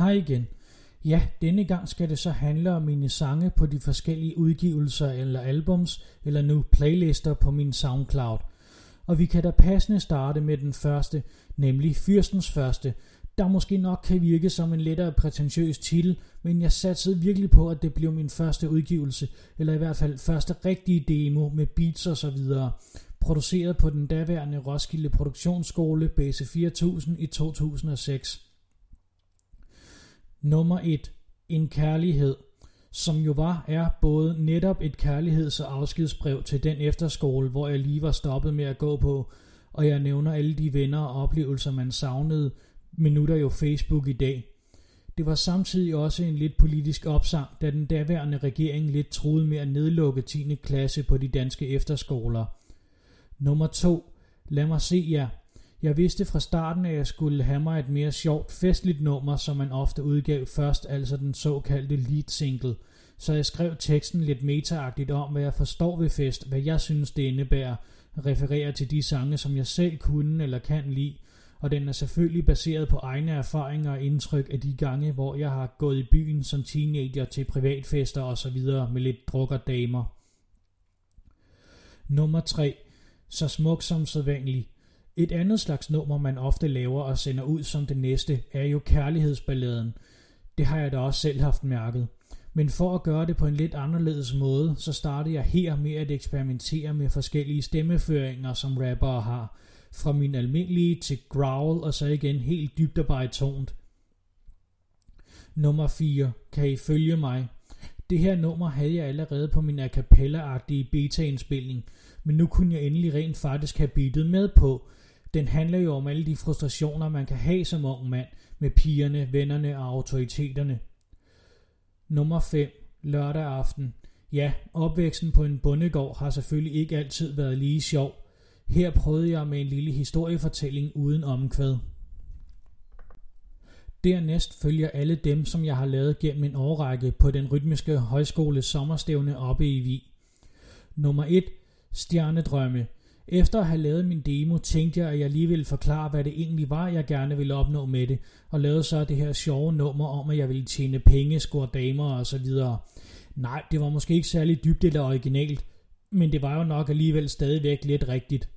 Hej igen. Ja, denne gang skal det så handle om mine sange på de forskellige udgivelser eller albums, eller nu playlister på min SoundCloud. Og vi kan da passende starte med den første, nemlig Fyrstens Første, der måske nok kan virke som en lettere prætentiøs titel, men jeg satsede virkelig på, at det blev min første udgivelse, eller i hvert fald første rigtige demo med beats og så videre, produceret på den daværende Roskilde Produktionsskole Base 4000 i 2006. Nummer 1. En kærlighed, som jo var, er både netop et kærligheds- og afskedsbrev til den efterskole, hvor jeg lige var stoppet med at gå på, og jeg nævner alle de venner og oplevelser, man savnede, minutter jo Facebook i dag. Det var samtidig også en lidt politisk opsang, da den daværende regering lidt troede med at nedlukke 10. klasse på de danske efterskoler. Nummer 2. Lad mig se jer. Jeg vidste fra starten, at jeg skulle have mig et mere sjovt, festligt nummer, som man ofte udgav først, altså den såkaldte lead single. Så jeg skrev teksten lidt metaagtigt om, hvad jeg forstår ved fest, hvad jeg synes det indebærer, refererer til de sange, som jeg selv kunne eller kan lide, og den er selvfølgelig baseret på egne erfaringer og indtryk af de gange, hvor jeg har gået i byen som teenager til privatfester osv. så med lidt druk og damer. Nummer 3. Så smuk som sædvanlig. Et andet slags nummer, man ofte laver og sender ud som det næste, er jo kærlighedsballaden. Det har jeg da også selv haft mærket. Men for at gøre det på en lidt anderledes måde, så startede jeg her med at eksperimentere med forskellige stemmeføringer, som rappere har. Fra min almindelige til growl, og så igen helt dybt og baritont. Nummer 4. Kan I følge mig? Det her nummer havde jeg allerede på min a cappella-agtige beta-indspilning, men nu kunne jeg endelig rent faktisk have beatet med på. Den handler jo om alle de frustrationer, man kan have som ung mand med pigerne, vennerne og autoriteterne. Nummer 5. Lørdag aften. Ja, opvæksten på en bondegård har selvfølgelig ikke altid været lige sjov. Her prøvede jeg med en lille historiefortælling uden omkvæd. Dernæst følger alle dem, som jeg har lavet gennem en årrække på den rytmiske højskole sommerstævne oppe i Vi. Nummer 1. Stjernedrømme. Efter at have lavet min demo, tænkte jeg, at jeg lige ville forklare, hvad det egentlig var, jeg gerne ville opnå med det, og lavede så det her sjove nummer om, at jeg ville tjene penge, score damer og så videre. Nej, det var måske ikke særlig dybt eller originalt, men det var jo nok alligevel stadigvæk lidt rigtigt.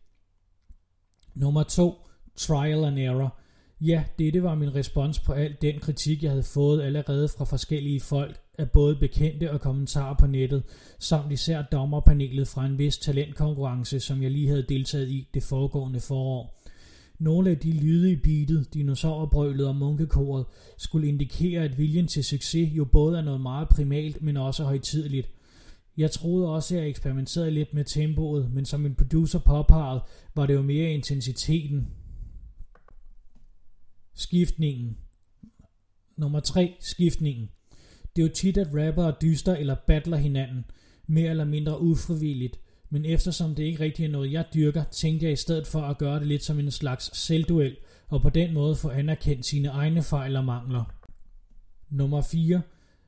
Nummer 2. Trial and Error. Ja, dette var min respons på al den kritik, jeg havde fået allerede fra forskellige folk af både bekendte og kommentarer på nettet, samt især dommerpanelet fra en vis talentkonkurrence, som jeg lige havde deltaget i det foregående forår. Nogle af de lyde i beatet, dinosaurbrølet og munkekoret, skulle indikere, at viljen til succes jo både er noget meget primalt, men også højtidligt. Jeg troede også, at jeg eksperimenterede lidt med tempoet, men som min producer påpegede, var det jo mere intensiteten, Skiftningen. Nummer 3. Skiftningen. Det er jo tit, at rappere dyster eller battler hinanden, mere eller mindre ufrivilligt, men eftersom det ikke rigtig er noget, jeg dyrker, tænkte jeg i stedet for at gøre det lidt som en slags selvduel, og på den måde få anerkendt sine egne fejl og mangler. Nummer 4.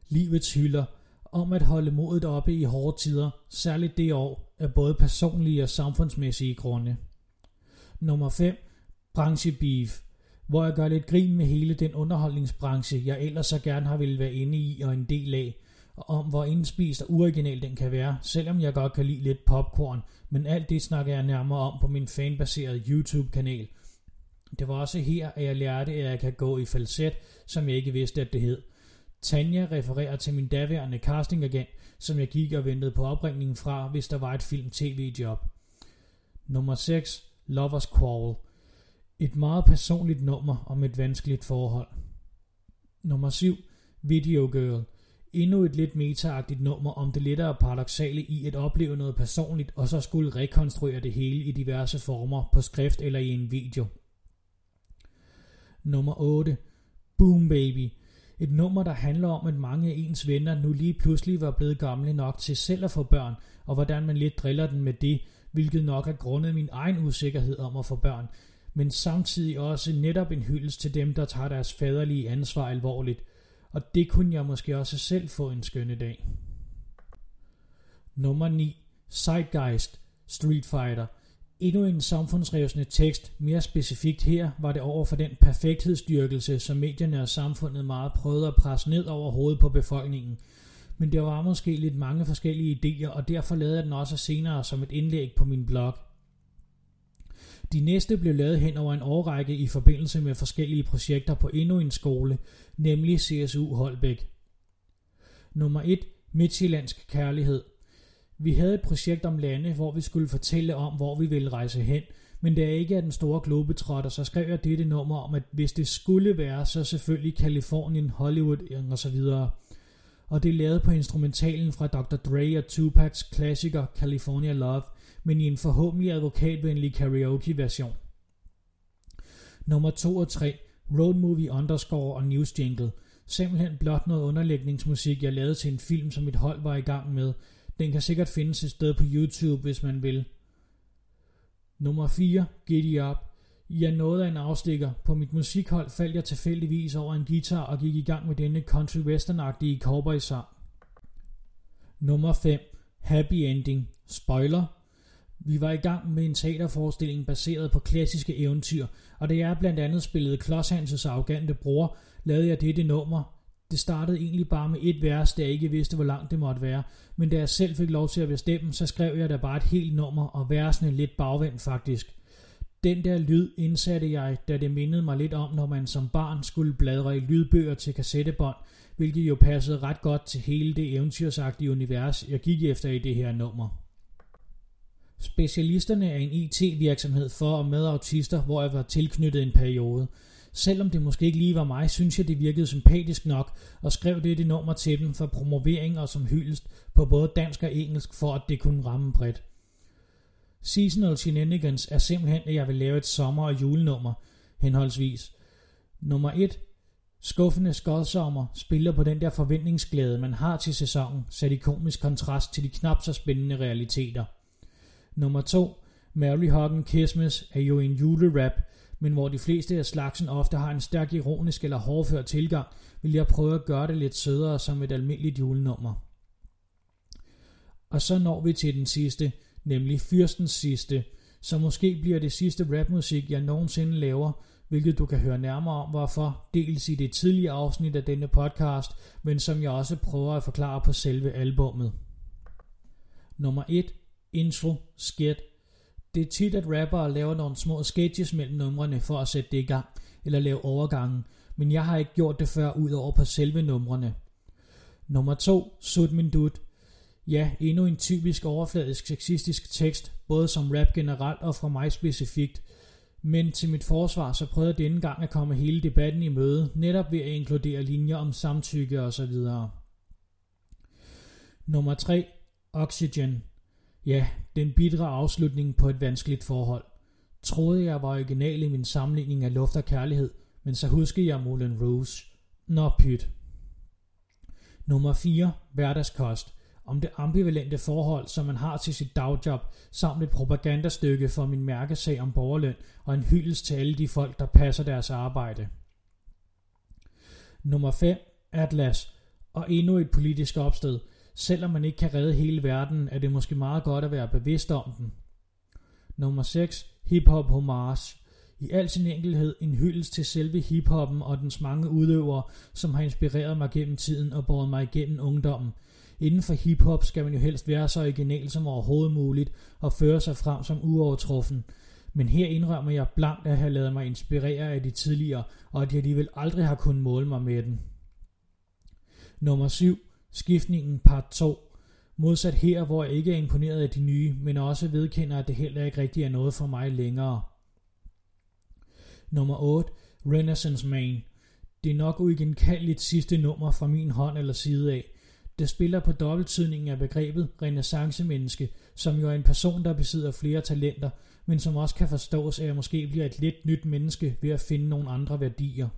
Livets hylder. Om at holde modet oppe i hårde tider, særligt det år, af både personlige og samfundsmæssige grunde. Nummer 5. Branchebeef hvor jeg gør lidt grin med hele den underholdningsbranche, jeg ellers så gerne har ville være inde i og en del af, og om hvor indspist og uoriginal den kan være, selvom jeg godt kan lide lidt popcorn, men alt det snakker jeg nærmere om på min fanbaserede YouTube-kanal. Det var også her, at jeg lærte, at jeg kan gå i falset, som jeg ikke vidste, at det hed. Tanja refererer til min daværende castingagent, som jeg gik og ventede på opringningen fra, hvis der var et film-tv-job. Nummer 6. Lovers Quarrel. Et meget personligt nummer om et vanskeligt forhold. Nummer 7. Video Girl. Endnu et lidt metaagtigt nummer om det lettere paradoxale i at opleve noget personligt, og så skulle rekonstruere det hele i diverse former, på skrift eller i en video. Nummer 8. Boom Baby. Et nummer, der handler om, at mange af ens venner nu lige pludselig var blevet gamle nok til selv at få børn, og hvordan man lidt driller den med det, hvilket nok er grundet min egen usikkerhed om at få børn, men samtidig også netop en hyldest til dem, der tager deres faderlige ansvar alvorligt, og det kunne jeg måske også selv få en skønne dag. Nummer 9. Zeitgeist Street Fighter. Endnu en samfundsrevsende tekst, mere specifikt her, var det over for den perfekthedsdyrkelse, som medierne og samfundet meget prøvede at presse ned over hovedet på befolkningen. Men der var måske lidt mange forskellige idéer, og derfor lavede jeg den også senere som et indlæg på min blog. De næste blev lavet hen over en årrække i forbindelse med forskellige projekter på endnu en skole, nemlig CSU Holbæk. Nummer 1. Midtjyllandsk kærlighed. Vi havde et projekt om lande, hvor vi skulle fortælle om, hvor vi ville rejse hen, men da jeg ikke er den store globetrotter, så skrev jeg dette nummer om, at hvis det skulle være, så selvfølgelig Kalifornien, Hollywood og så videre. Og det er lavet på instrumentalen fra Dr. Dre og Tupac's klassiker California Love, men i en forhåbentlig advokatvenlig karaoke version. Nummer 2 og 3, Road Movie Underscore og News Jingle. Simpelthen blot noget underlægningsmusik, jeg lavede til en film, som mit hold var i gang med. Den kan sikkert findes et sted på YouTube, hvis man vil. Nummer 4, Giddy Up. Jeg nåede af en afstikker. På mit musikhold faldt jeg tilfældigvis over en guitar og gik i gang med denne country western-agtige cowboy sang. Nummer 5, Happy Ending. Spoiler. Vi var i gang med en teaterforestilling baseret på klassiske eventyr, og da jeg blandt andet spillede Klods Hanses arrogante bror, lavede jeg dette nummer. Det startede egentlig bare med et vers, da jeg ikke vidste, hvor langt det måtte være, men da jeg selv fik lov til at bestemme, så skrev jeg da bare et helt nummer, og versene lidt bagvendt faktisk. Den der lyd indsatte jeg, da det mindede mig lidt om, når man som barn skulle bladre i lydbøger til kassettebånd, hvilket jo passede ret godt til hele det eventyrsagtige univers, jeg gik efter i det her nummer. Specialisterne er en IT-virksomhed for og med autister, hvor jeg var tilknyttet en periode. Selvom det måske ikke lige var mig, synes jeg det virkede sympatisk nok, og skrev det det nummer til dem for promovering og som hyldest på både dansk og engelsk, for at det kunne ramme bredt. Seasonal Shenanigans er simpelthen, at jeg vil lave et sommer- og julenummer, henholdsvis. Nummer 1. Skuffende skodsommer spiller på den der forventningsglæde, man har til sæsonen, sat i komisk kontrast til de knap så spændende realiteter. Nummer 2. Mary Hoggen Christmas er jo en julerap, men hvor de fleste af slagsen ofte har en stærk ironisk eller hårdført tilgang, vil jeg prøve at gøre det lidt sødere som et almindeligt julenummer. Og så når vi til den sidste, nemlig Fyrstens sidste, som måske bliver det sidste rapmusik, jeg nogensinde laver, hvilket du kan høre nærmere om hvorfor, dels i det tidlige afsnit af denne podcast, men som jeg også prøver at forklare på selve albummet. Nummer 1 intro, skit. Det er tit, at rappere laver nogle små sketches mellem numrene for at sætte det i gang, eller lave overgangen, men jeg har ikke gjort det før ud over på selve numrene. Nummer 2, Sut min dut. Ja, endnu en typisk overfladisk sexistisk tekst, både som rap generelt og fra mig specifikt. Men til mit forsvar, så prøvede jeg denne gang at komme hele debatten i møde, netop ved at inkludere linjer om samtykke osv. Nummer 3, Oxygen. Ja, den bidre afslutning på et vanskeligt forhold. Troede jeg var original i min sammenligning af luft og kærlighed, men så huskede jeg Moulin Rouge. Nå pyt. Nummer 4. Hverdagskost. Om det ambivalente forhold, som man har til sit dagjob, samt et propagandastykke for min mærkesag om borgerløn og en hyldest til alle de folk, der passer deres arbejde. Nummer 5. Atlas. Og endnu et politisk opsted – Selvom man ikke kan redde hele verden, er det måske meget godt at være bevidst om den. Nummer 6. Hip-hop homage. I al sin enkelhed en hyldest til selve hiphoppen og dens mange udøvere, som har inspireret mig gennem tiden og båret mig igennem ungdommen. Inden for hiphop skal man jo helst være så original som overhovedet muligt og føre sig frem som uovertruffen. Men her indrømmer jeg blankt at have lavet mig inspirere af de tidligere, og at jeg alligevel aldrig har kunnet måle mig med den. Nummer 7. Skiftningen part 2. Modsat her, hvor jeg ikke er imponeret af de nye, men også vedkender, at det heller ikke rigtig er noget for mig længere. Nummer 8. Renaissance Man. Det er nok uigenkaldeligt sidste nummer fra min hånd eller side af. Det spiller på dobbelttydningen af begrebet renaissancemenneske, som jo er en person, der besidder flere talenter, men som også kan forstås af at måske bliver et lidt nyt menneske ved at finde nogle andre værdier.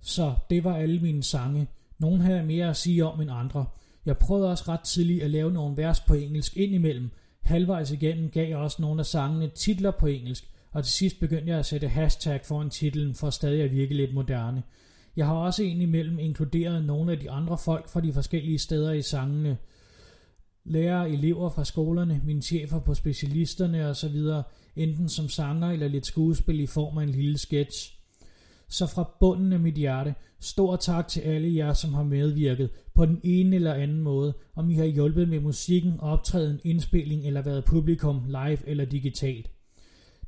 Så det var alle mine sange. Nogle havde mere at sige om end andre. Jeg prøvede også ret tidligt at lave nogle vers på engelsk indimellem. Halvvejs igennem gav jeg også nogle af sangene titler på engelsk, og til sidst begyndte jeg at sætte hashtag foran titlen for stadig at virke lidt moderne. Jeg har også indimellem inkluderet nogle af de andre folk fra de forskellige steder i sangene. lærere, elever fra skolerne, mine chefer på specialisterne osv., enten som sanger eller lidt skuespil i form af en lille sketch. Så fra bunden af mit hjerte, stor tak til alle jer, som har medvirket på den ene eller anden måde, om I har hjulpet med musikken, optræden, indspilling eller været publikum live eller digitalt.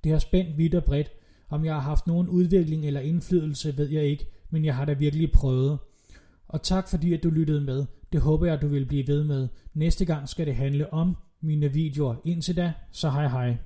Det har spændt vidt og bredt. Om jeg har haft nogen udvikling eller indflydelse, ved jeg ikke, men jeg har da virkelig prøvet. Og tak fordi, at du lyttede med. Det håber jeg, at du vil blive ved med. Næste gang skal det handle om mine videoer. Indtil da, så hej hej.